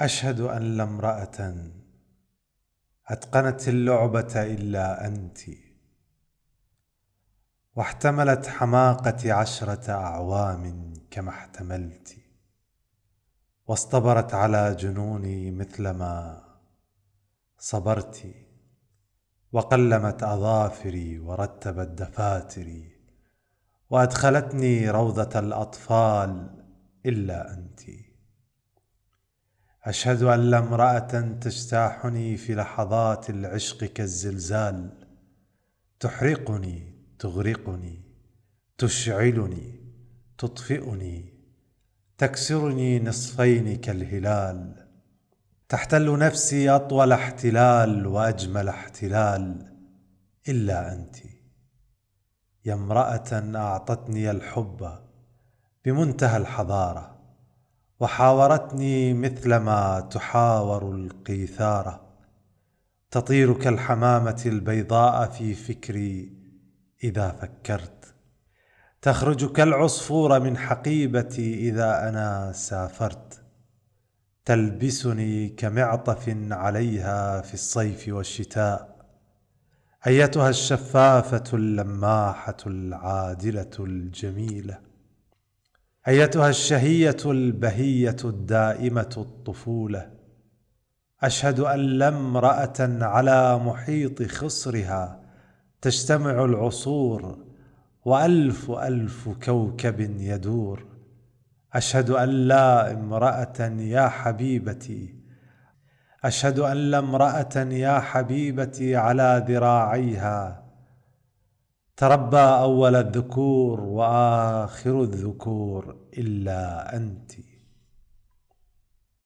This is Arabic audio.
أشهد أن لا امرأة أتقنت اللعبة إلا أنت واحتملت حماقتي عشرة أعوام كما احتملت واصطبرت على جنوني مثلما صبرت وقلمت أظافري ورتبت دفاتري وأدخلتني روضة الأطفال إلا انتِ. أشهد أن لا امرأة تجتاحني في لحظات العشق كالزلزال. تحرقني تغرقني تشعلني تطفئني تكسرني نصفين كالهلال. تحتل نفسي أطول احتلال وأجمل احتلال. إلا أنت. يا امرأة أعطتني الحب بمنتهى الحضارة. وحاورتني مثلما تحاور القيثاره تطير كالحمامه البيضاء في فكري إذا فكرت. تخرج كالعصفور من حقيبتي إذا أنا سافرت. تلبسني كمعطف عليها في الصيف والشتاء. أيتها الشفافة اللماحة العادلة الجميلة. أيتها الشهية البهية الدائمة الطفولة أشهد أن لا امرأة على محيط خصرها تجتمع العصور وألف ألف كوكب يدور. أشهد أن لا امرأة يا حبيبتي أشهد أن لا امرأة يا حبيبتي على ذراعيها تربى أول الذكور وآخر الذكور إلا أنت.